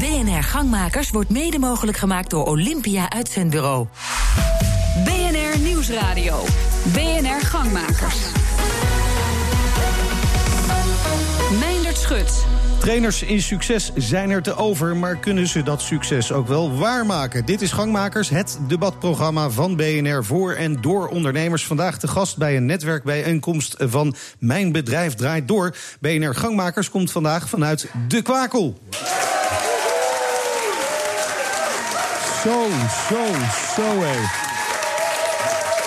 BNR Gangmakers wordt mede mogelijk gemaakt door Olympia Uitzendbureau. BNR Nieuwsradio. BNR Gangmakers. Meindert Schut. Trainers in succes zijn er te over, maar kunnen ze dat succes ook wel waarmaken? Dit is Gangmakers, het debatprogramma van BNR voor en door ondernemers. Vandaag de gast bij een netwerkbijeenkomst van Mijn Bedrijf Draait Door. BNR Gangmakers komt vandaag vanuit De Kwakel. Zo, zo, zo hé.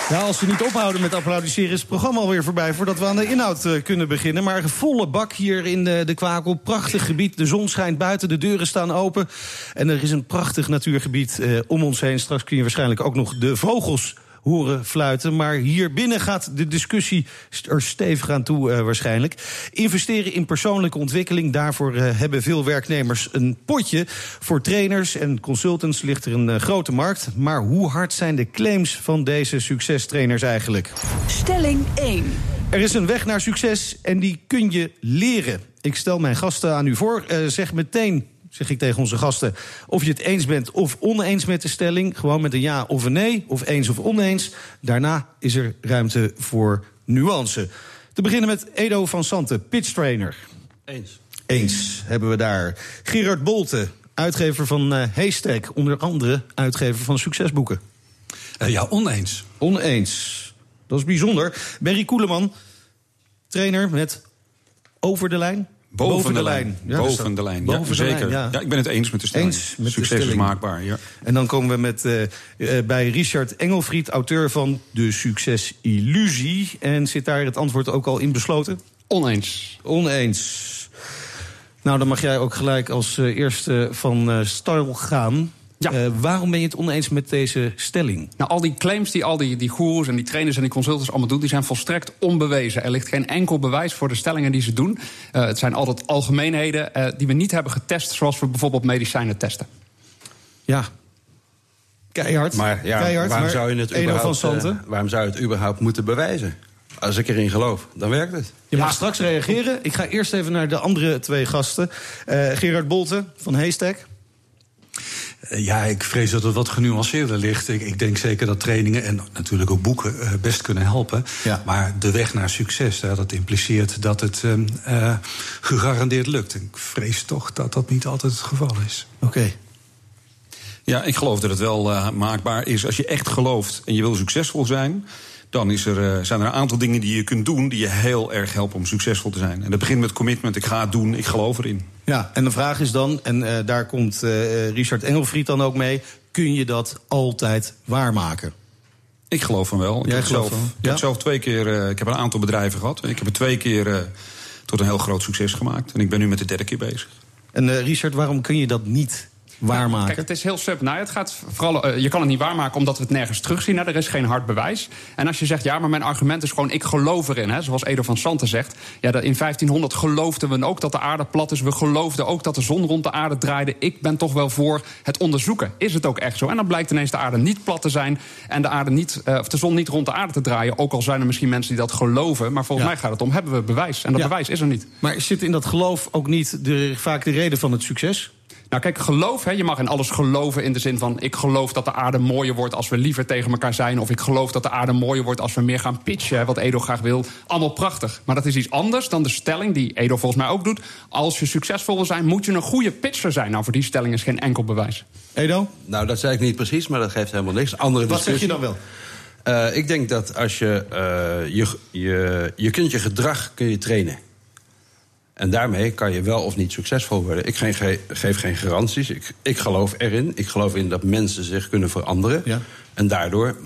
Ja, als ze niet ophouden met applaudisseren is het programma alweer voorbij... voordat we aan de inhoud uh, kunnen beginnen. Maar volle bak hier in de, de Kwakel. Prachtig gebied. De zon schijnt buiten, de deuren staan open. En er is een prachtig natuurgebied uh, om ons heen. Straks kun je waarschijnlijk ook nog de vogels horen fluiten. Maar hier binnen gaat de discussie er stevig aan toe uh, waarschijnlijk. Investeren in persoonlijke ontwikkeling. Daarvoor uh, hebben veel werknemers een potje. Voor trainers en consultants ligt er een uh, grote markt. Maar hoe hard zijn de claims van deze succestrainers eigenlijk? Stelling 1. Er is een weg naar succes en die kun je leren. Ik stel mijn gasten aan u voor. zeg meteen zeg ik tegen onze gasten. Of je het eens bent of oneens met de stelling. Gewoon met een ja of een nee, of eens of oneens. Daarna is er ruimte voor nuance. Te beginnen met Edo van Santen, pitchtrainer. Eens. Eens hebben we daar. Gerard Bolte, uitgever van uh, Haystack. Onder andere uitgever van succesboeken. Uh, ja, oneens. Oneens. Dat is bijzonder. Berry Koeleman, trainer met Over de Lijn. Boven, boven de, de, lijn. Ja, boven de lijn, ja, boven zeker. De lijn, ja. ja. ik ben het eens met de stelling. Eens met Succes de stelling. is maakbaar, ja. En dan komen we met, uh, uh, bij Richard Engelfried, auteur van De Succesillusie. En zit daar het antwoord ook al in besloten? Oneens. Oneens. Nou, dan mag jij ook gelijk als uh, eerste van stijl gaan. Ja. Uh, waarom ben je het oneens met deze stelling? Nou, al die claims die al die, die goeroes en die trainers en die consultants allemaal doen... die zijn volstrekt onbewezen. Er ligt geen enkel bewijs voor de stellingen die ze doen. Uh, het zijn altijd algemeenheden uh, die we niet hebben getest... zoals we bijvoorbeeld medicijnen testen. Ja. Keihard. Maar, ja, Keihard, waarom, maar zou je het überhaupt, van waarom zou je het überhaupt moeten bewijzen? Als ik erin geloof, dan werkt het. Je mag ja. straks reageren. Ik ga eerst even naar de andere twee gasten. Gerard Bolte van Haystack. Ja, ik vrees dat het wat genuanceerder ligt. Ik, ik, denk zeker dat trainingen en natuurlijk ook boeken uh, best kunnen helpen. Ja. Maar de weg naar succes, uh, dat impliceert dat het uh, gegarandeerd lukt. Ik vrees toch dat dat niet altijd het geval is. Oké. Okay. Ja, ik geloof dat het wel uh, maakbaar is. Als je echt gelooft en je wil succesvol zijn, dan is er, uh, zijn er een aantal dingen die je kunt doen die je heel erg helpen om succesvol te zijn. En dat begint met commitment. Ik ga het doen, ik geloof erin. Ja, en de vraag is dan, en uh, daar komt uh, Richard Engelfried dan ook mee, kun je dat altijd waarmaken? Ik geloof van wel. Ik, Jij heb zelf, van? ik heb zelf twee keer, ik heb een aantal bedrijven gehad. Ik heb het twee keer tot een heel groot succes gemaakt. En ik ben nu met de derde keer bezig. En Richard, waarom kun je dat niet waarmaken? Kijk, het is heel simpel. Nou, het gaat vooral, uh, je kan het niet waarmaken omdat we het nergens terugzien. Nou, er is geen hard bewijs. En als je zegt, ja, maar mijn argument is gewoon, ik geloof erin. Hè, zoals Edo van Santen zegt. Ja, in 1500 geloofden we ook dat de aarde plat is. We geloofden ook dat de zon rond de aarde draaide. Ik ben toch wel voor het onderzoeken. Is het ook echt zo? En dan blijkt ineens de aarde niet plat te zijn. En de, aarde niet, uh, of de zon niet rond de aarde te draaien. Ook al zijn er misschien mensen die dat geloven. Maar volgens Ja. mij gaat het om, hebben we bewijs? En dat Ja. bewijs is er niet. Maar zit in dat geloof ook niet de, vaak de reden van het succes? Nou, kijk, geloof, hè, je mag in alles geloven in de zin van... ik geloof dat de aarde mooier wordt als we liever tegen elkaar zijn... of ik geloof dat de aarde mooier wordt als we meer gaan pitchen... hè, wat Edo graag wil. Allemaal prachtig. Maar dat is iets anders dan de stelling, die Edo volgens mij ook doet... als je succesvol wil zijn, moet je een goede pitcher zijn. Nou, voor die stelling is geen enkel bewijs. Edo? Nou, dat zei ik niet precies, maar dat geeft helemaal niks. Andere Wat zeg je dan wel? Uh, ik denk dat als je, uh, je, je... Je kunt je gedrag kun je trainen. En daarmee kan je wel of niet succesvol worden. Ik geef, ge- geef geen garanties. Ik, ik geloof erin. Ik geloof in dat mensen zich kunnen veranderen. Ja. En daardoor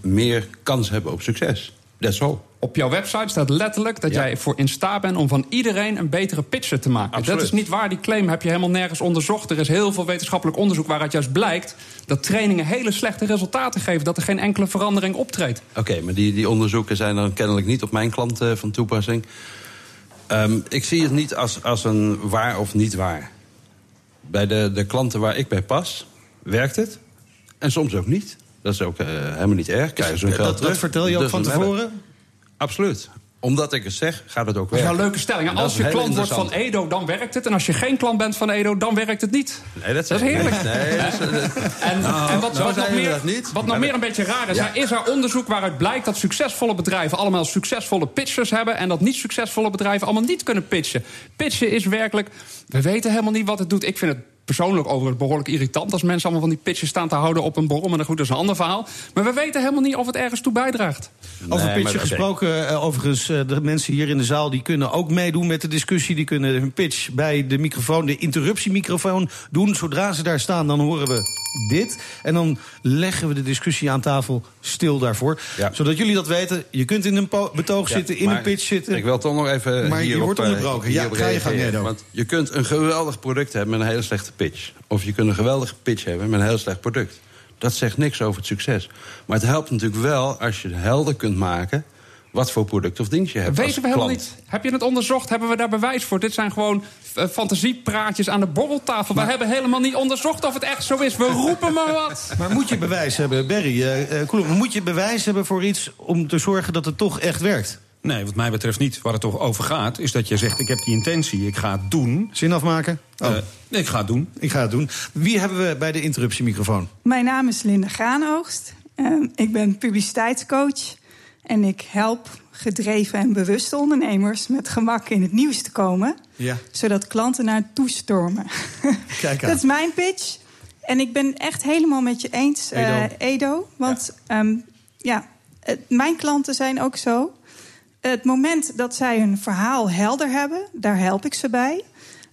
meer kans hebben op succes. That's all. Op jouw website staat letterlijk dat Ja. jij voor in staat bent... om van iedereen een betere pitcher te maken. Absoluut. Dat is niet waar. Die claim heb je helemaal nergens onderzocht. Er is heel veel wetenschappelijk onderzoek waaruit juist blijkt... dat trainingen hele slechte resultaten geven. Dat er geen enkele verandering optreedt. Oké, maar die, die onderzoeken zijn dan kennelijk niet op mijn klant eh, van toepassing. Ehm, ik zie het niet als, als een waar of niet waar. Bij de, de klanten waar ik bij pas, werkt het. En soms ook niet. Dat is ook eh, helemaal niet erg. Krijgen ze hun geld Dat, terug. dat vertel je ook Dus van tevoren? Absoluut. Omdat ik het zeg, gaat het ook Dat is werken. een leuke stelling. Als je klant wordt van. Edo, dan werkt het. En als je geen klant bent van Edo, dan werkt het niet. Nee, dat, Dat is heerlijk. Nee, dat is- dat- En, Nou, en wat, zo wat nog we meer, niet. wat nog meer een beetje raar is, Ja. is er onderzoek waaruit blijkt dat succesvolle bedrijven allemaal succesvolle pitchers hebben en dat niet succesvolle bedrijven allemaal niet kunnen pitchen. Pitchen is werkelijk, we weten helemaal niet wat het doet. Ik vind het persoonlijk overigens behoorlijk irritant als mensen allemaal van die pitches staan te houden op een borrel. Maar goed, dat is een ander verhaal. Maar we weten helemaal niet of het ergens toe bijdraagt. Over Nee, pitchen maar- oké. gesproken, eh, overigens, eh, de mensen hier in de zaal... die kunnen ook meedoen met de discussie. Die kunnen hun pitch bij de microfoon, de interruptiemicrofoon doen. Zodra ze daar staan, dan horen we dit. En dan leggen we de discussie aan tafel stil daarvoor. Ja. Zodat jullie dat weten. Je kunt in een betoog Ja, zitten, in een pitch zitten. Ik wil toch nog even Maar je wordt eh, onderbroken. Ja, ga je gang, reageren. Edo. Want je kunt een geweldig product hebben met een hele slechte pitch. Of je kunt een geweldige pitch hebben met een heel slecht product. Dat zegt niks over het succes. Maar het helpt natuurlijk wel als je helder kunt maken... wat voor product of dienst je hebt als Weten we helemaal niet. Heb je het onderzocht? Hebben we daar bewijs voor? Dit zijn gewoon eh, fantasiepraatjes aan de borreltafel. we hebben helemaal niet onderzocht of het echt zo is. We roepen maar wat. Maar moet je bewijs hebben, Berry, eh, eh, Koelof, moet je bewijs hebben voor iets... om te zorgen dat het toch echt werkt? Nee, wat mij betreft niet. Waar het toch over gaat, is dat je zegt: ik heb die intentie, ik ga het doen. Zin afmaken? Oh, ik ga het doen. ik ga het doen. Wie hebben we bij de interruptiemicrofoon? Mijn naam is Linda Graanoogst. Ehm, ik ben publiciteitscoach. En ik help gedreven en bewuste ondernemers met gemak in het nieuws te komen. Ja. Zodat klanten naar toestormen. Kijk aan. Dat is mijn pitch. En ik ben echt helemaal met je eens, eh, Edo. Edo. Want ja, ja het- mijn klanten zijn ook zo. Het moment dat zij hun verhaal helder hebben, daar help ik ze bij.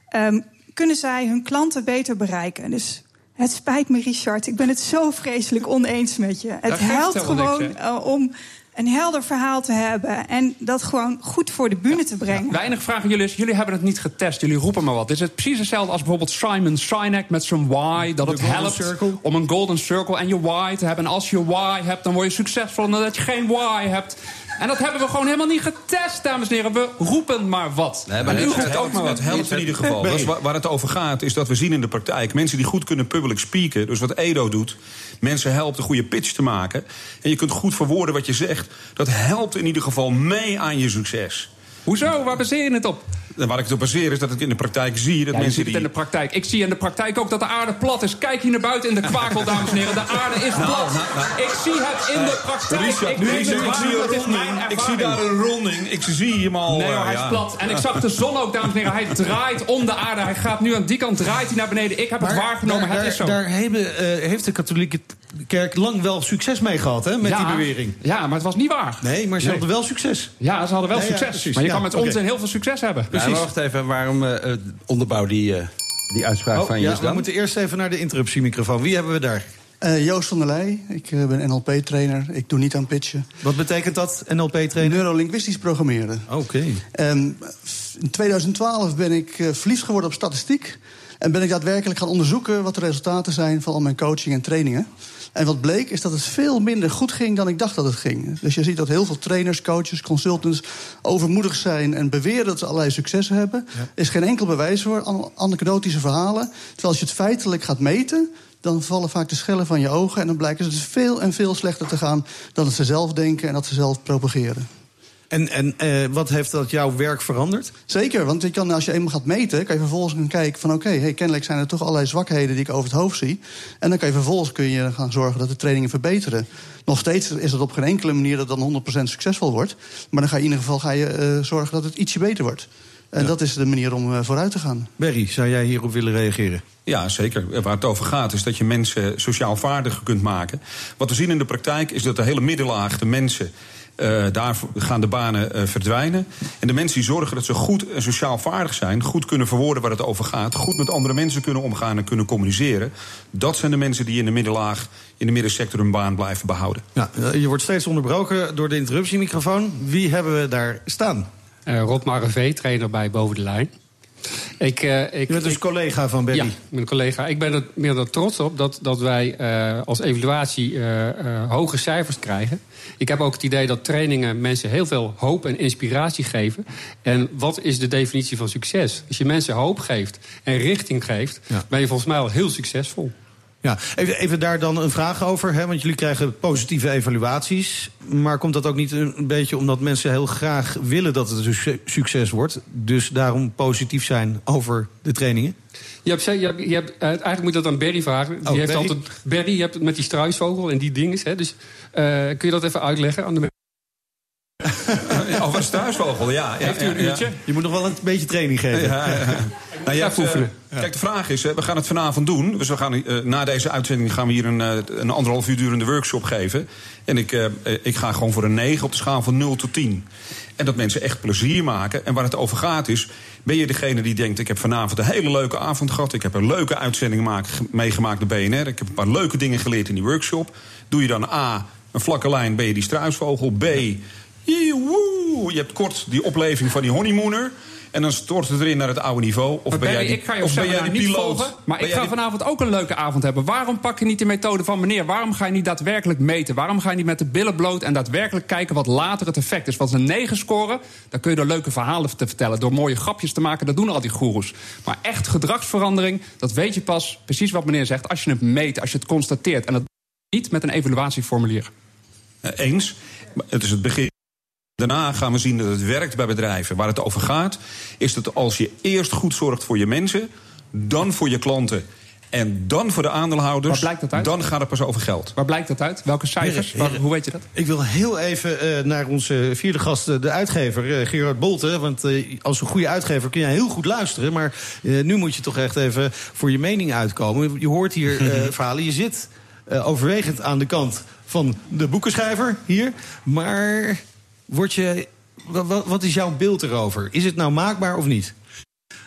ehm, kunnen zij hun klanten beter bereiken. Dus het spijt me, Richard. Ik ben het zo vreselijk oneens met je. Het helpt helemaal niks, gewoon eh, om een helder verhaal te hebben. En dat gewoon goed voor de bühne te brengen. Vraag aan jullie is, jullie hebben het niet getest. Jullie roepen maar wat. Is het precies hetzelfde als bijvoorbeeld Simon Sinek met zijn why? Dat De het helpt circle? om een golden circle en je why te hebben. En als je why hebt, dan word je succesvol. En dat je geen why hebt... En dat hebben we gewoon helemaal niet getest, dames en heren. We roepen maar wat. Nee, maar en u het roept helpt ook maar wat. Het helpt in ieder geval. Nee. Dat is waar, waar het over gaat, is dat we zien in de praktijk mensen die goed kunnen public speaken. Dus wat Edo doet, mensen helpt een goede pitch te maken. En je kunt goed verwoorden wat je zegt. Dat helpt in ieder geval mee aan je succes. Hoezo? Waar baseer je het op? En waar ik het op baseer is dat ik in de praktijk zie dat Ja, je mensen ziet het die... in de praktijk. Ik zie in de praktijk ook dat de aarde plat is. Kijk hier naar buiten in de kwakel, dames en heren. De aarde is plat. Ik zie het in de praktijk. Richard, ik Richard, ik zie een ronding. Ik zie daar een ronding. Ik zie hem al. Nee hoor, eh, hij is ja. plat. En ik zag de zon ook, dames en heren. Hij draait om de aarde. Hij gaat nu aan die kant, draait hij naar beneden. Ik heb het waargenomen, daar, het is zo. daar hebben, eh, heeft de katholieke kerk lang wel succes mee gehad, hè, met ja, die bewering. Ja, maar het was niet waar. Nee, maar ze hadden wel succes. Ja, ze hadden wel succes. maar je Ja, kan met oké. onzin heel veel succes hebben. Ja, Precies. maar wacht even, waarom eh, eh, onderbouw die, eh, die uitspraak Oh, van je ja, is we dan? moeten eerst even naar de interruptiemicrofoon. Wie hebben we daar? Eh, Joost van der Leij, ik eh, ben NLP-trainer. Ik doe niet aan pitchen. Wat betekent dat, NLP-trainer? Neurolinguistisch programmeren. Oké. Ehm, in 2012 ben ik eh, verliefd geworden op statistiek. En ben ik daadwerkelijk gaan onderzoeken wat de resultaten zijn van al mijn coaching en trainingen. En wat bleek is dat het veel minder goed ging dan ik dacht dat het ging. Dus je ziet dat heel veel trainers, coaches, consultants overmoedig zijn en beweren dat ze allerlei successen hebben. Er is geen enkel bewijs voor, an- anekdotische verhalen. Terwijl als je het feitelijk gaat meten, dan vallen vaak de schellen van je ogen. En dan blijkt het dus veel en veel slechter te gaan dan dat ze zelf denken en dat ze zelf propageren. En, en eh, wat heeft dat jouw werk veranderd? Zeker, want je kan, als je eenmaal gaat meten, kan je vervolgens gaan kijken van oké, hey, kennelijk zijn er toch allerlei zwakheden die ik over het hoofd zie. En dan kan je vervolgens kun je gaan zorgen dat de trainingen verbeteren. Nog steeds is het op geen enkele manier dat het dan 100% succesvol wordt. Maar dan ga je in ieder geval ga je, eh, zorgen dat het ietsje beter wordt. En dat is de manier om eh, vooruit te gaan. Berry, zou jij hierop willen reageren? Ja, zeker. Waar het over gaat is dat je mensen sociaal vaardiger kunt maken. Wat we zien in de praktijk is dat de hele middenlaag, de mensen... eh, daar gaan de banen eh, verdwijnen. En de mensen die zorgen dat ze goed en sociaal vaardig zijn... goed kunnen verwoorden waar het over gaat... goed met andere mensen kunnen omgaan en kunnen communiceren... dat zijn de mensen die in de middenlaag, in de middensector... hun baan blijven behouden. Ja, eh, je wordt steeds onderbroken door de interruptiemicrofoon. Wie hebben we daar staan? Eh Rob Marrevee, trainer bij Boven de Lijn. Ik, eh, ik, Je bent dus ik- collega van Berry. Ja, mijn collega. Ik ben er meer dan trots op dat, dat wij eh, als evaluatie eh, hoge cijfers krijgen. Ik heb ook het idee dat trainingen mensen heel veel hoop en inspiratie geven. En wat is de definitie van succes? Als je mensen hoop geeft en richting geeft, Ja. ben je volgens mij al heel succesvol. Ja, even, even daar dan een vraag over. Hè, want jullie krijgen positieve evaluaties. Maar komt dat ook niet een beetje omdat mensen heel graag willen dat het een succes wordt? Dus daarom positief zijn over de trainingen? Je hebt, je hebt, je hebt, eh, eigenlijk moet je dat aan Berry vragen. Die Oh, heeft Berry? altijd, Berry, je hebt het met die struisvogel en die dingen. Dus eh, kun je dat even uitleggen aan de Over een struisvogel, ja. ja Heeft u een ja, ja. uurtje? Je moet nog wel een beetje training geven. Ja, ja, ja. Nou, oefenen. eh, Kijk, de vraag is, eh, we gaan het vanavond doen. Dus we gaan, eh, na deze uitzending gaan we hier een, eh, een anderhalf uur durende workshop geven. En ik, ik ga gewoon voor een 9 op de schaal van 0 tot 10. En dat mensen echt plezier maken. En waar het over gaat is, ben je degene die denkt... ik heb vanavond een hele leuke avond gehad. Ik heb een leuke uitzending maak- meegemaakt bij BNR. Ik heb een paar leuke dingen geleerd in die workshop. Doe je dan A, een vlakke lijn, ben je die struisvogel. B, Je hebt kort die opleving van die honeymooner. En dan stort het erin naar het oude niveau. Of Maar ben jij die, ik ga je of ben jij die piloot? volgen. Maar ik ga die- vanavond ook een leuke avond hebben. Waarom pak je niet de methode van meneer? Waarom ga je niet daadwerkelijk meten? Waarom ga je niet met de billen bloot en daadwerkelijk kijken wat later het effect is? Want een 9 scoren, dan kun je er leuke verhalen te vertellen. Door mooie grapjes te maken, dat doen al die goeroes. Maar echt gedragsverandering, dat weet je pas, precies wat meneer zegt, als je het meet, als je het constateert. En dat niet met een evaluatieformulier. Eh, Eens. Het is het begin. Daarna gaan we zien dat het werkt bij bedrijven. Waar het over gaat, is dat als je eerst goed zorgt voor je mensen, dan voor je klanten en dan voor de aandeelhouders, Waar blijkt dat uit? dan gaat het pas over geld. Waar blijkt dat uit? Welke cijfers? Heren, heren. Waar- hoe weet je dat? Ik wil heel even eh, naar onze vierde gast, eh, de uitgever, eh, Gerard Bolte. Want eh, als een goede uitgever kun je heel goed luisteren. Maar eh, nu moet je toch echt even voor je mening uitkomen. Je hoort hier eh, verhalen. Je zit eh, overwegend aan de kant van de boekenschrijver hier. Maar word je, wa- wa- wat is jouw beeld erover? Is het nou maakbaar of niet?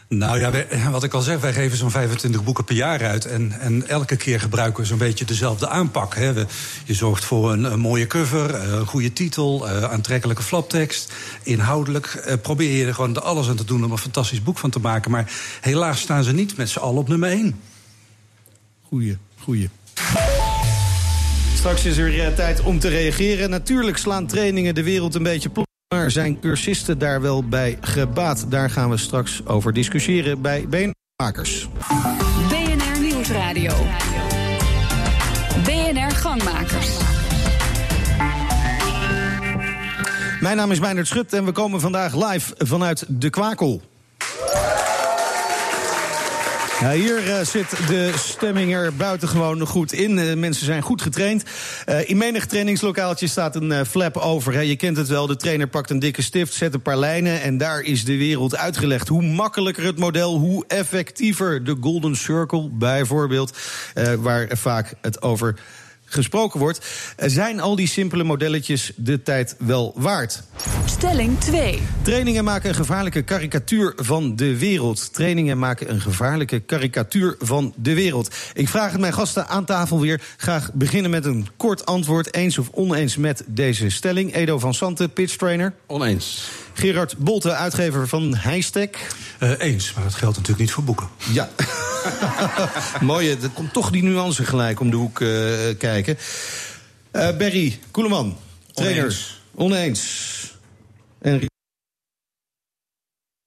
Nou ja, wij- wat ik al zeg, wij geven zo'n 25 boeken per jaar uit. En, en elke keer gebruiken we zo'n beetje dezelfde aanpak. Hè. We- je zorgt voor een, een mooie cover, eh, een goede titel, eh, aantrekkelijke flaptekst. Inhoudelijk eh, probeer je er gewoon alles aan te doen om een fantastisch boek van te maken. Maar helaas staan ze niet met z'n allen op nummer 1. Goeie, goeie. Straks is er eh, tijd om te reageren. Natuurlijk slaan trainingen de wereld een beetje plat. Maar zijn cursisten daar wel bij gebaat? Daar gaan we straks over discussiëren bij Beenmakers. BNR Nieuwsradio. BNR Gangmakers. Mijn naam is Meijnerd Schut en we komen vandaag live vanuit De Kwakel. Ja, hier eh, zit de stemming er buitengewoon goed in. Eh, mensen zijn goed getraind. Eh, in menig trainingslokaaltje staat een flap over. Hè. Je kent het wel, de trainer pakt een dikke stift, zet een paar lijnen... en daar is de wereld uitgelegd. Hoe makkelijker het model, hoe effectiever. De Golden Circle bijvoorbeeld, waar vaak het over gesproken wordt. Zijn al die simpele modelletjes de tijd wel waard? Stelling 2. Trainingen maken een gevaarlijke karikatuur van de wereld. Trainingen maken een gevaarlijke karikatuur van de wereld. Ik vraag het mijn gasten aan tafel weer. Graag beginnen met een kort antwoord. Eens of oneens met deze stelling. Edo van Santen, pitchtrainer. Oneens. Gerard Bolte, uitgever van Heistek. Eh, eens, maar dat geldt natuurlijk niet voor boeken. Ja. Mooi, er komt toch die nuance gelijk om de hoek eh, kijken. Eh Berry Koeleman, trainer. Oneens. Oneens. En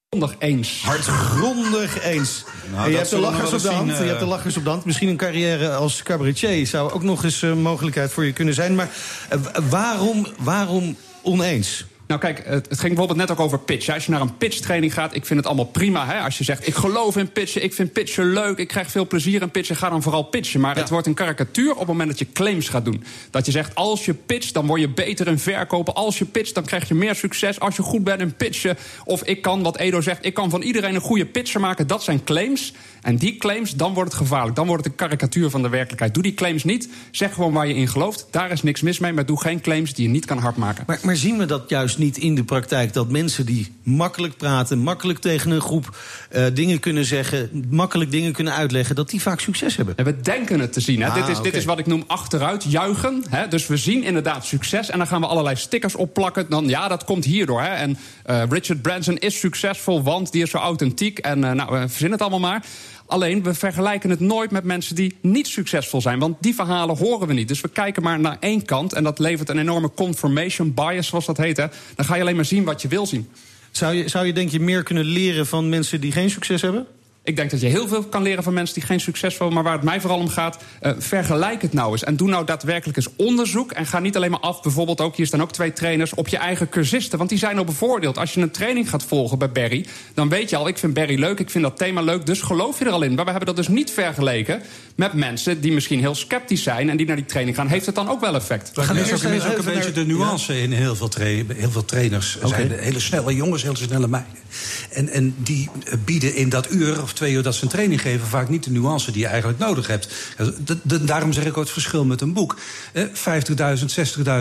Zondag eens. Hardgrondig eens. Nou, En je hebt de lachers wel op de hand. zien, Je eh. hebt de lachers op de hand. Misschien een carrière als cabaretier zou ook nog eens een mogelijkheid voor je kunnen zijn. Maar eh, waarom, waarom oneens? Nou kijk, het, het ging bijvoorbeeld net ook over pitchen. Als je naar een pitchtraining gaat, ik vind het allemaal prima. Hè? Als je zegt, ik geloof in pitchen, ik vind pitchen leuk... ik krijg veel plezier in pitchen, ga dan vooral pitchen. Maar het wordt een karikatuur op het moment dat je claims gaat doen. Dat je zegt, als je pitcht, dan word je beter in verkopen. Als je pitcht, dan krijg je meer succes. Als je goed bent in pitchen. Of ik kan, wat Edo zegt, ik kan van iedereen een goede pitcher maken. Dat zijn claims. En die claims, dan wordt het gevaarlijk. Dan wordt het een karikatuur van de werkelijkheid. Doe die claims niet. Zeg gewoon waar je in gelooft. Daar is niks mis mee. Maar doe geen claims die je niet kan hardmaken. Maar, maar zien we dat juist niet in de praktijk? Dat mensen die makkelijk praten, makkelijk tegen een groep eh, dingen kunnen zeggen... makkelijk dingen kunnen uitleggen, dat die vaak succes hebben? En we denken het te zien. Hè. Ah, dit, is, dit is wat ik noem achteruit juichen. Hè. Dus we zien inderdaad succes. En dan gaan we allerlei stickers opplakken. Dan, ja, dat komt hierdoor. Hè. En eh, Richard Branson is succesvol, want die is zo authentiek. En eh, nou, we verzinnen het allemaal maar. Alleen, we vergelijken het nooit met mensen die niet succesvol zijn. Want die verhalen horen we niet. Dus we kijken maar naar één kant. En dat levert een enorme confirmation bias, zoals dat heet. Dan ga je alleen maar zien wat je wil zien. Zou je, zou je denk je meer kunnen leren van mensen die geen succes hebben? Ik denk dat je heel veel kan leren van mensen die geen succesvol Maar waar het mij vooral om gaat, uh, vergelijk het nou eens. En doe nou daadwerkelijk eens onderzoek. En ga niet alleen maar af, bijvoorbeeld ook, hier staan ook twee trainers, op je eigen cursisten. Want die zijn al bevoordeeld. Als je een training gaat volgen bij Barry, dan weet je al, ik vind Barry leuk, ik vind dat thema leuk, dus geloof je er al in. Maar we hebben dat dus niet vergeleken met mensen die misschien heel sceptisch zijn en die naar die training gaan. Heeft het dan ook wel effect? We gaan is ook, een beetje de nuance in heel veel, tra heel veel trainers. Er zijn hele snelle jongens, hele snelle meiden. En, en die bieden in dat uur of twee uur dat ze een training geven... vaak niet de nuance die je eigenlijk nodig hebt. daarom zeg ik ook het verschil met een boek. 50.000,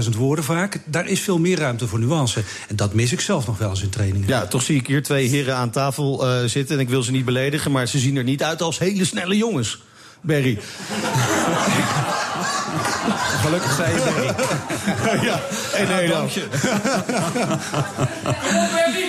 60.000 woorden vaak. Daar is veel meer ruimte voor nuance. En dat mis ik zelf nog wel eens in trainingen. Ja, toch zie ik hier twee heren aan tafel uh, zitten. En ik wil ze niet beledigen, maar ze zien er niet uit als hele snelle jongens. Berry. Gelukkig zei je Berry. ja, en nee dan.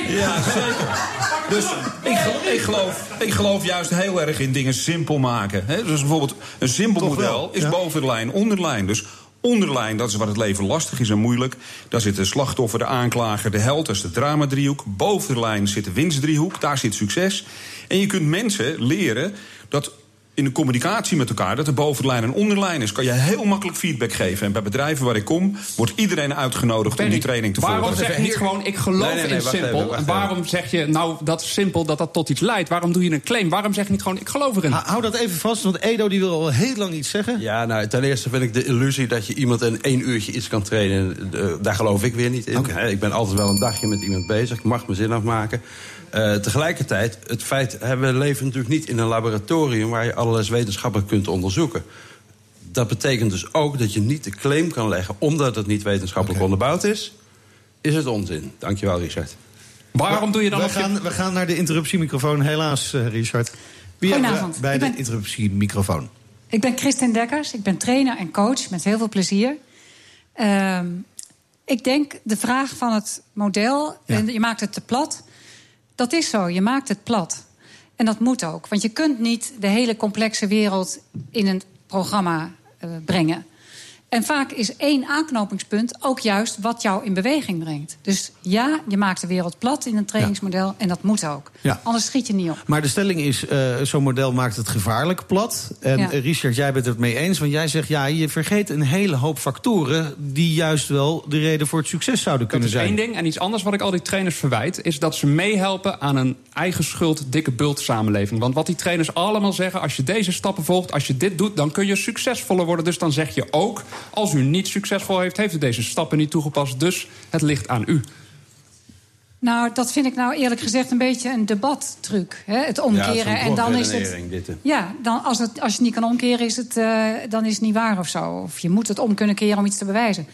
Ja, zeker. Dus ik, ik, geloof, ik geloof juist heel erg in dingen simpel maken. He, dus bijvoorbeeld een simpel model is ja. boven de lijn, onder de lijn. Dus Onderlijn, dat is waar het leven lastig is en moeilijk. Daar zit de slachtoffer, de aanklager, de held, dat is de dramadriehoek. Boven de lijn zit de winstdriehoek, daar zit succes. En je kunt mensen leren dat in de communicatie met elkaar, dat er bovenlijn en onderlijn is, kan je heel makkelijk feedback geven. En bij bedrijven waar ik kom, wordt iedereen uitgenodigd om die training te volgen. Waarom zeg je niet gewoon, ik geloof nee, nee, nee, in simpel? en waarom zeg je nou dat simpel dat dat tot iets leidt? Waarom doe je een claim? Waarom zeg je niet gewoon, ik geloof erin? hou dat even vast, want Edo die wil al heel lang iets zeggen. Ja, nou, ten eerste vind ik de illusie dat je iemand in één uurtje iets kan trainen. Daar geloof ik weer niet in. Ik ben altijd wel een dagje met iemand bezig. Ik mag mijn zin afmaken. Uh, tegelijkertijd, het feit, we leven natuurlijk niet in een laboratorium waar je alles wetenschappelijk kunt onderzoeken. Dat betekent dus ook dat je niet de claim kan leggen, omdat het niet wetenschappelijk okay. onderbouwd is, is het onzin. Dankjewel, Richard. Waarom doe je dan we gaan, je... We gaan naar de interruptiemicrofoon, helaas, uh, Richard. Wie hebben bij de ben... interruptiemicrofoon? Ik ben Christine Dekkers, ik ben trainer en coach met heel veel plezier. Uh, ik denk de vraag van het model, ja. je maakt het te plat. Dat is zo, je maakt het plat. En dat moet ook, want je kunt niet de hele complexe wereld in een programma uh, brengen. En vaak is één aanknopingspunt ook juist wat jou in beweging brengt. Dus ja, je maakt de wereld plat in een trainingsmodel ja. en dat moet ook. Ja. Anders schiet je niet op. Maar de stelling is, uh, zo'n model maakt het gevaarlijk plat. En ja. Richard, jij bent het mee eens, want jij zegt... ja, je vergeet een hele hoop factoren... die juist wel de reden voor het succes zouden kunnen zijn. Dat is één ding. En iets anders wat ik al die trainers verwijt... is dat ze meehelpen aan een eigen schuld, dikke bult samenleving. Want wat die trainers allemaal zeggen... als je deze stappen volgt, als je dit doet... dan kun je succesvoller worden. Dus dan zeg je ook als u niet succesvol heeft, heeft u deze stappen niet toegepast. Dus het ligt aan u. Nou, dat vind ik nou eerlijk gezegd een beetje een debattruc. Hè? Het omkeren. Ja, en dan is het. Dit. Ja, dan, als, het, als je het niet kan omkeren, is het, uh, dan is het niet waar of zo. Of je moet het om kunnen keren om iets te bewijzen.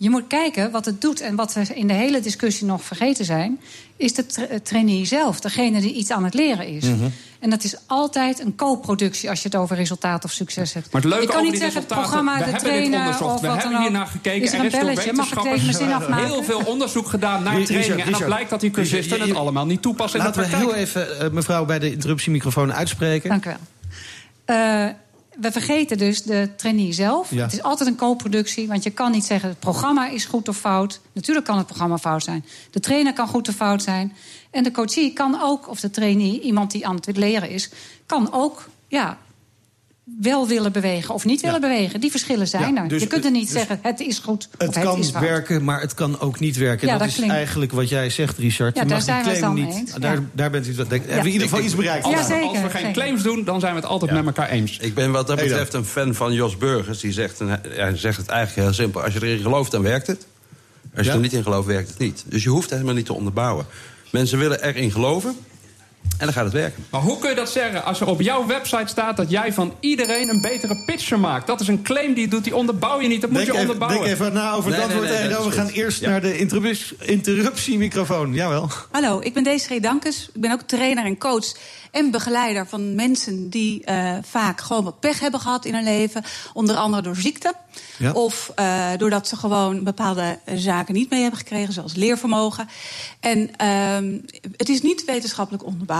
Je moet kijken wat het doet. En wat we in de hele discussie nog vergeten zijn... is de tra trainee zelf, degene die iets aan het leren is. Mm -hmm. En dat is altijd een co-productie als je het over resultaat of succes hebt. Maar het leuke je kan over niet die zeggen, het programma, de trainer of we hebben hier naar gekeken. Is er, een belletje? Mag ik even mijn zin afmaken? heel veel onderzoek gedaan naar Richard, trainingen. En dan blijkt dat die cursisten Richard, het allemaal niet toepassen Laten we heel even uh, mevrouw bij de interruptiemicrofoon uitspreken. Dank u wel. Uh, we vergeten dus de trainee zelf. Ja. Het is altijd een co-productie, want je kan niet zeggen... het programma is goed of fout. Natuurlijk kan het programma fout zijn. De trainer kan goed of fout zijn. En de coachie kan ook, of de trainee, iemand die aan het leren is... kan ook ja, wel willen bewegen of niet willen bewegen. Die verschillen zijn Ja, er. dus je kunt er niet het- zeggen, het is goed Het of het kan is werken, maar het kan ook niet werken. Ja, dat, dat is klinkt- eigenlijk wat jij zegt, Richard. Ja, je daar mag zijn die we het claim dan niet. eens, ja. Daar, daar bent u dat. Denk, Hebben we in ieder geval iets bereikt. Ja, Als, zeker, als we geen zeker. claims doen, dan zijn we het altijd met elkaar eens. Ik ben wat dat betreft een fan van Jos Burgers. Die zegt, een, hij zegt het eigenlijk heel simpel. Als je erin gelooft, dan werkt het. Als je Ja? er niet in gelooft, werkt het niet. Dus je hoeft het helemaal niet te onderbouwen. Mensen willen erin geloven. En dan gaat het werken. Maar hoe kun je dat zeggen als er op jouw website staat dat jij van iedereen een betere pitcher maakt? Dat is een claim die je doet, die onderbouw je niet. Dat moet Denk je even, onderbouwen. denk even na over Nee, dat nee, woord. nee, Edo. dat we gaan goed. eerst Ja. naar de interruptie- interruptiemicrofoon. Jawel. Hallo, ik ben Desiree Dankes. Ik ben ook trainer en coach en begeleider van mensen die uh, vaak gewoon wat pech hebben gehad in hun leven. Onder andere door ziekte. Ja. Of uh, doordat ze gewoon bepaalde zaken niet mee hebben gekregen, zoals leervermogen. En uh, het is niet wetenschappelijk onderbouwd.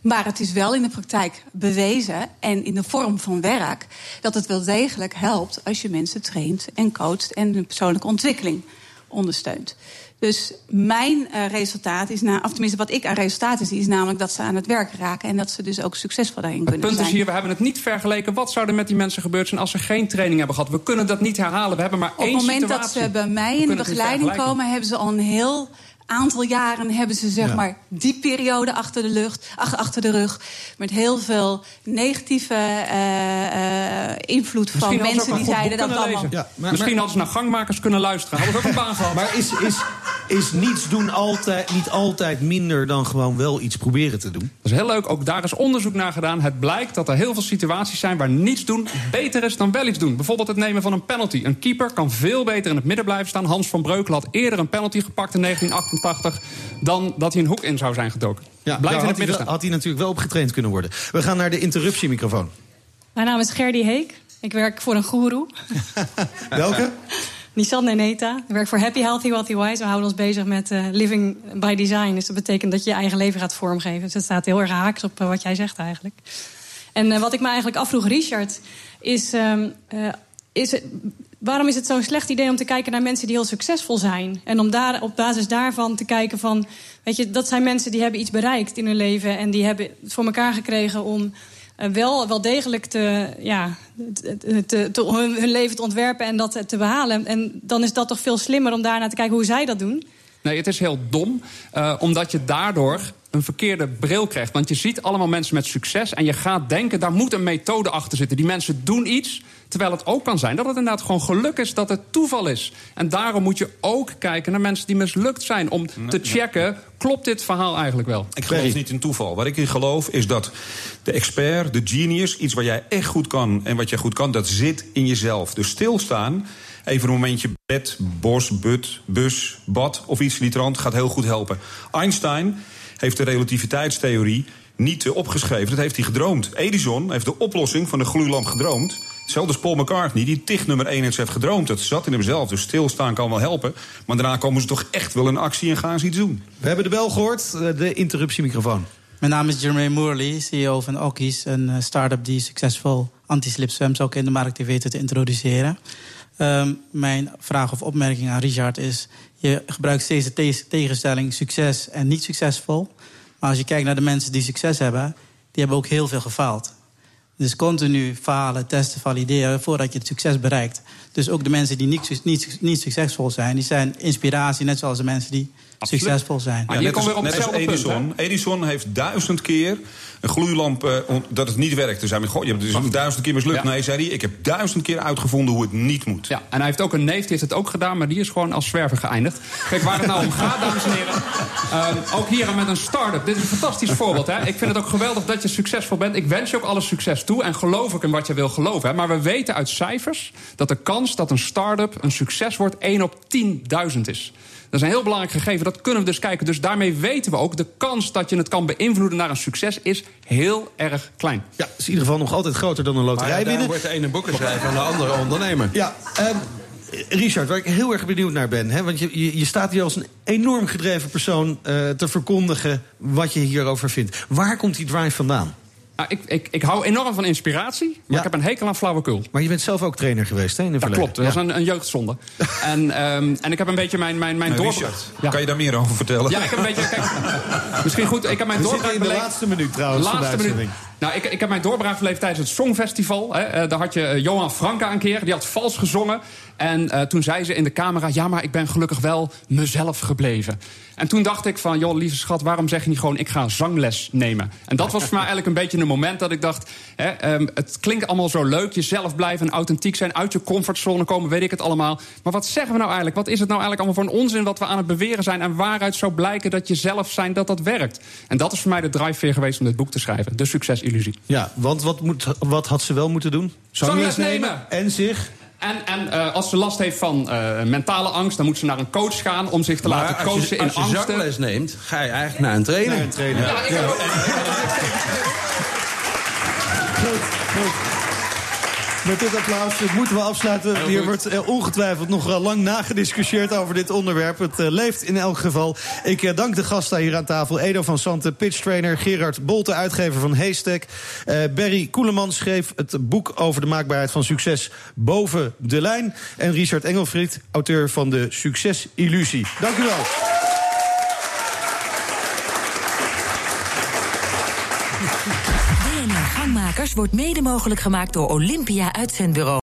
Maar het is wel in de praktijk bewezen en in de vorm van werk dat het wel degelijk helpt als je mensen traint en coacht en hun persoonlijke ontwikkeling ondersteunt. Dus mijn uh, resultaat is, na, of tenminste wat ik aan resultaten zie, is namelijk dat ze aan het werk raken en dat ze dus ook succesvol daarin het kunnen zijn. Het punt is hier, we hebben het niet vergeleken. Wat zou er met die mensen gebeurd zijn als ze geen training hebben gehad? We kunnen dat niet herhalen. We hebben maar Op één het moment situatie. dat ze bij mij in de begeleiding komen, hebben ze al een heel aantal jaren hebben ze zeg Ja. maar die periode achter de, lucht, ach- achter de rug. Met heel veel negatieve eh, eh, invloed van Misschien mensen die zeiden dat allemaal. Misschien hadden ze naar gangmakers kunnen luisteren. Hadden ze ook een baan gehad. Maar is, is, is niets doen altijd, niet altijd minder dan gewoon wel iets proberen te doen? Dat is heel leuk. Ook daar is onderzoek naar gedaan. Het blijkt dat er heel veel situaties zijn waar niets doen beter is dan wel iets doen. Bijvoorbeeld het nemen van een penalty. Een keeper kan veel beter in het midden blijven staan. Hans van Breukelen had eerder een penalty gepakt in 1988 dan dat hij een hoek in zou zijn gedoken. Ja, Blijf daar in het midden had hij natuurlijk wel op getraind kunnen worden. We gaan naar de interruptiemicrofoon. Mijn naam is Gerdy Heek. Ik werk voor een goeroe. Welke? Nissan Neneta. Ik werk voor Happy Healthy Wealthy Wise. We houden ons bezig met living by design. Dus dat betekent dat je je eigen leven gaat vormgeven. Dus dat staat heel erg haaks op wat jij zegt eigenlijk. En wat ik me eigenlijk afvroeg, Richard, is... eh, is waarom is het zo'n slecht idee om te kijken naar mensen die heel succesvol zijn? En om daar, op basis daarvan te kijken van... Weet je, dat zijn mensen die hebben iets bereikt in hun leven... en die hebben het voor elkaar gekregen om eh, wel, wel degelijk te, ja, te, hun, hun leven te ontwerpen en dat te behalen. En dan is dat toch veel slimmer om daarnaar te kijken hoe zij dat doen. Nee, het is heel dom. eh, omdat je daardoor een verkeerde bril krijgt. Want je ziet allemaal mensen met succes. En je gaat denken, daar moet een methode achter zitten. Die mensen doen iets. Terwijl het ook kan zijn dat het inderdaad gewoon geluk is. Dat het toeval is. En daarom moet je ook kijken naar mensen die mislukt zijn. Om te checken, klopt dit verhaal eigenlijk wel? Ik geloof niet in toeval. Waar ik in geloof is dat de expert, de genius, iets waar jij echt goed kan en wat jij goed kan, dat zit in jezelf. Dus stilstaan, even een momentje bed, bos, but, bus, bad of iets in die trant gaat heel goed helpen. Einstein heeft de relativiteitstheorie niet opgeschreven, dat heeft hij gedroomd. Edison heeft de oplossing van de gloeilamp gedroomd. Hetzelfde als Paul McCartney, die tig nummer 1 heeft gedroomd. Dat zat in hemzelf, dus stilstaan kan wel helpen. Maar daarna komen ze toch echt wel in actie en gaan ze iets doen. We hebben de bel gehoord, eh, de interruptiemicrofoon. Mijn naam is Jermaine Moorley, CEO van Okkies, een eh, start-up die succesvol anti-slip zwems ook in de markt heeft weten te introduceren. Ehm, mijn vraag of opmerking aan Richard is: je gebruikt steeds de te- tegenstelling succes en niet succesvol. Maar als je kijkt naar de mensen die succes hebben, die hebben ook heel veel gefaald. Dus continu falen, testen, valideren voordat je het succes bereikt. Dus ook de mensen die niet, niet, niet succesvol zijn, die zijn inspiratie, net zoals de mensen die succesvol zijn. Ja, net als, net als Edison. Edison heeft duizend keer een gloeilamp eh, dat het niet werkte. Zei men, goh, je hebt het dus duizend keer mislukt. Nee, zei hij, ik heb duizend keer uitgevonden hoe het niet moet. Ja, en hij heeft ook een neef, die heeft het ook gedaan, maar die is gewoon als zwerver geëindigd. Kijk, waar het nou om gaat, dames en heren. ehm, ook hier met een start-up. Dit is een fantastisch voorbeeld. Hè? Ik vind het ook geweldig dat je succesvol bent. Ik wens je ook alle succes toe en geloof ook in wat je wil geloven. Hè? Maar we weten uit cijfers dat de kans dat een start-up een succes wordt 1 op 10.000 is. Dat is een heel belangrijk gegeven, dat kunnen we dus kijken. Dus daarmee weten we ook, de kans dat je het kan beïnvloeden naar een succes is heel erg klein. Ja, is in ieder geval nog altijd groter dan een loterij Maar ja, daar winnen. wordt de ene boekenschrijver en de andere ondernemer. Ja, ehm, Richard, waar ik heel erg benieuwd naar ben. Hè, want je, je, je staat hier als een enorm gedreven persoon eh, te verkondigen wat je hierover vindt. Waar komt die drive vandaan? Nou, ik, ik, ik hou enorm van inspiratie, maar ik heb een hekel aan flauwekul. Maar je bent zelf ook trainer geweest, hè? In het Dat verleden. klopt, dat was een, een jeugdzonde. en, ehm, en ik heb een beetje mijn, mijn, mijn doorbraak. Richard, kan je daar meer over vertellen? Ja, ik heb een beetje. Kijk, misschien goed. Ik heb mijn We doorbraak in de beleefd- laatste minuut trouwens van de Laatste minuut. Nou, ik, ik heb mijn doorbraak beleefd tijdens het Songfestival. Hè. Eh, daar had je eh, Johan Franka een keer, die had vals gezongen. En eh, toen zei ze in de camera: Ja, maar ik ben gelukkig wel mezelf gebleven. En toen dacht ik van, joh, lieve schat, waarom zeg je niet gewoon... ik ga zangles nemen? En dat was voor mij eigenlijk een beetje een moment dat ik dacht... Hè, ehm, het klinkt allemaal zo leuk, jezelf blijven en authentiek zijn... uit je comfortzone komen, weet ik het allemaal. Maar wat zeggen we nou eigenlijk? Wat is het nou eigenlijk allemaal voor een onzin wat we aan het beweren zijn... en waaruit zou blijken dat jezelf zijn, dat dat werkt? En dat is voor mij de drive weer geweest om dit boek te schrijven. De succesillusie. Ja, want wat, moet, wat had ze wel moeten doen? Zangles nemen. En zich? En, en eh, als ze last heeft van eh, mentale angst, dan moet ze naar een coach gaan om zich te Maar laten je- coachen in als je angsten. neemt, ga je eigenlijk naar een trainer. Naar een trainer. Ja, ik heb- Met dit applaus moeten we afsluiten. Hier wordt eh, ongetwijfeld nog lang nagediscussieerd over dit onderwerp. Het eh, leeft in elk geval. Ik eh, dank de gasten hier aan tafel. Edo van Santen, pitchtrainer. Gerard Bolte, uitgever van Haystack. Eh Barry Koeleman schreef het boek over de maakbaarheid van succes boven de lijn. En Richard Engelfried, auteur van de Succesillusie. Dank u wel. Gangmakers wordt mede mogelijk gemaakt door Olympia Uitzendbureau.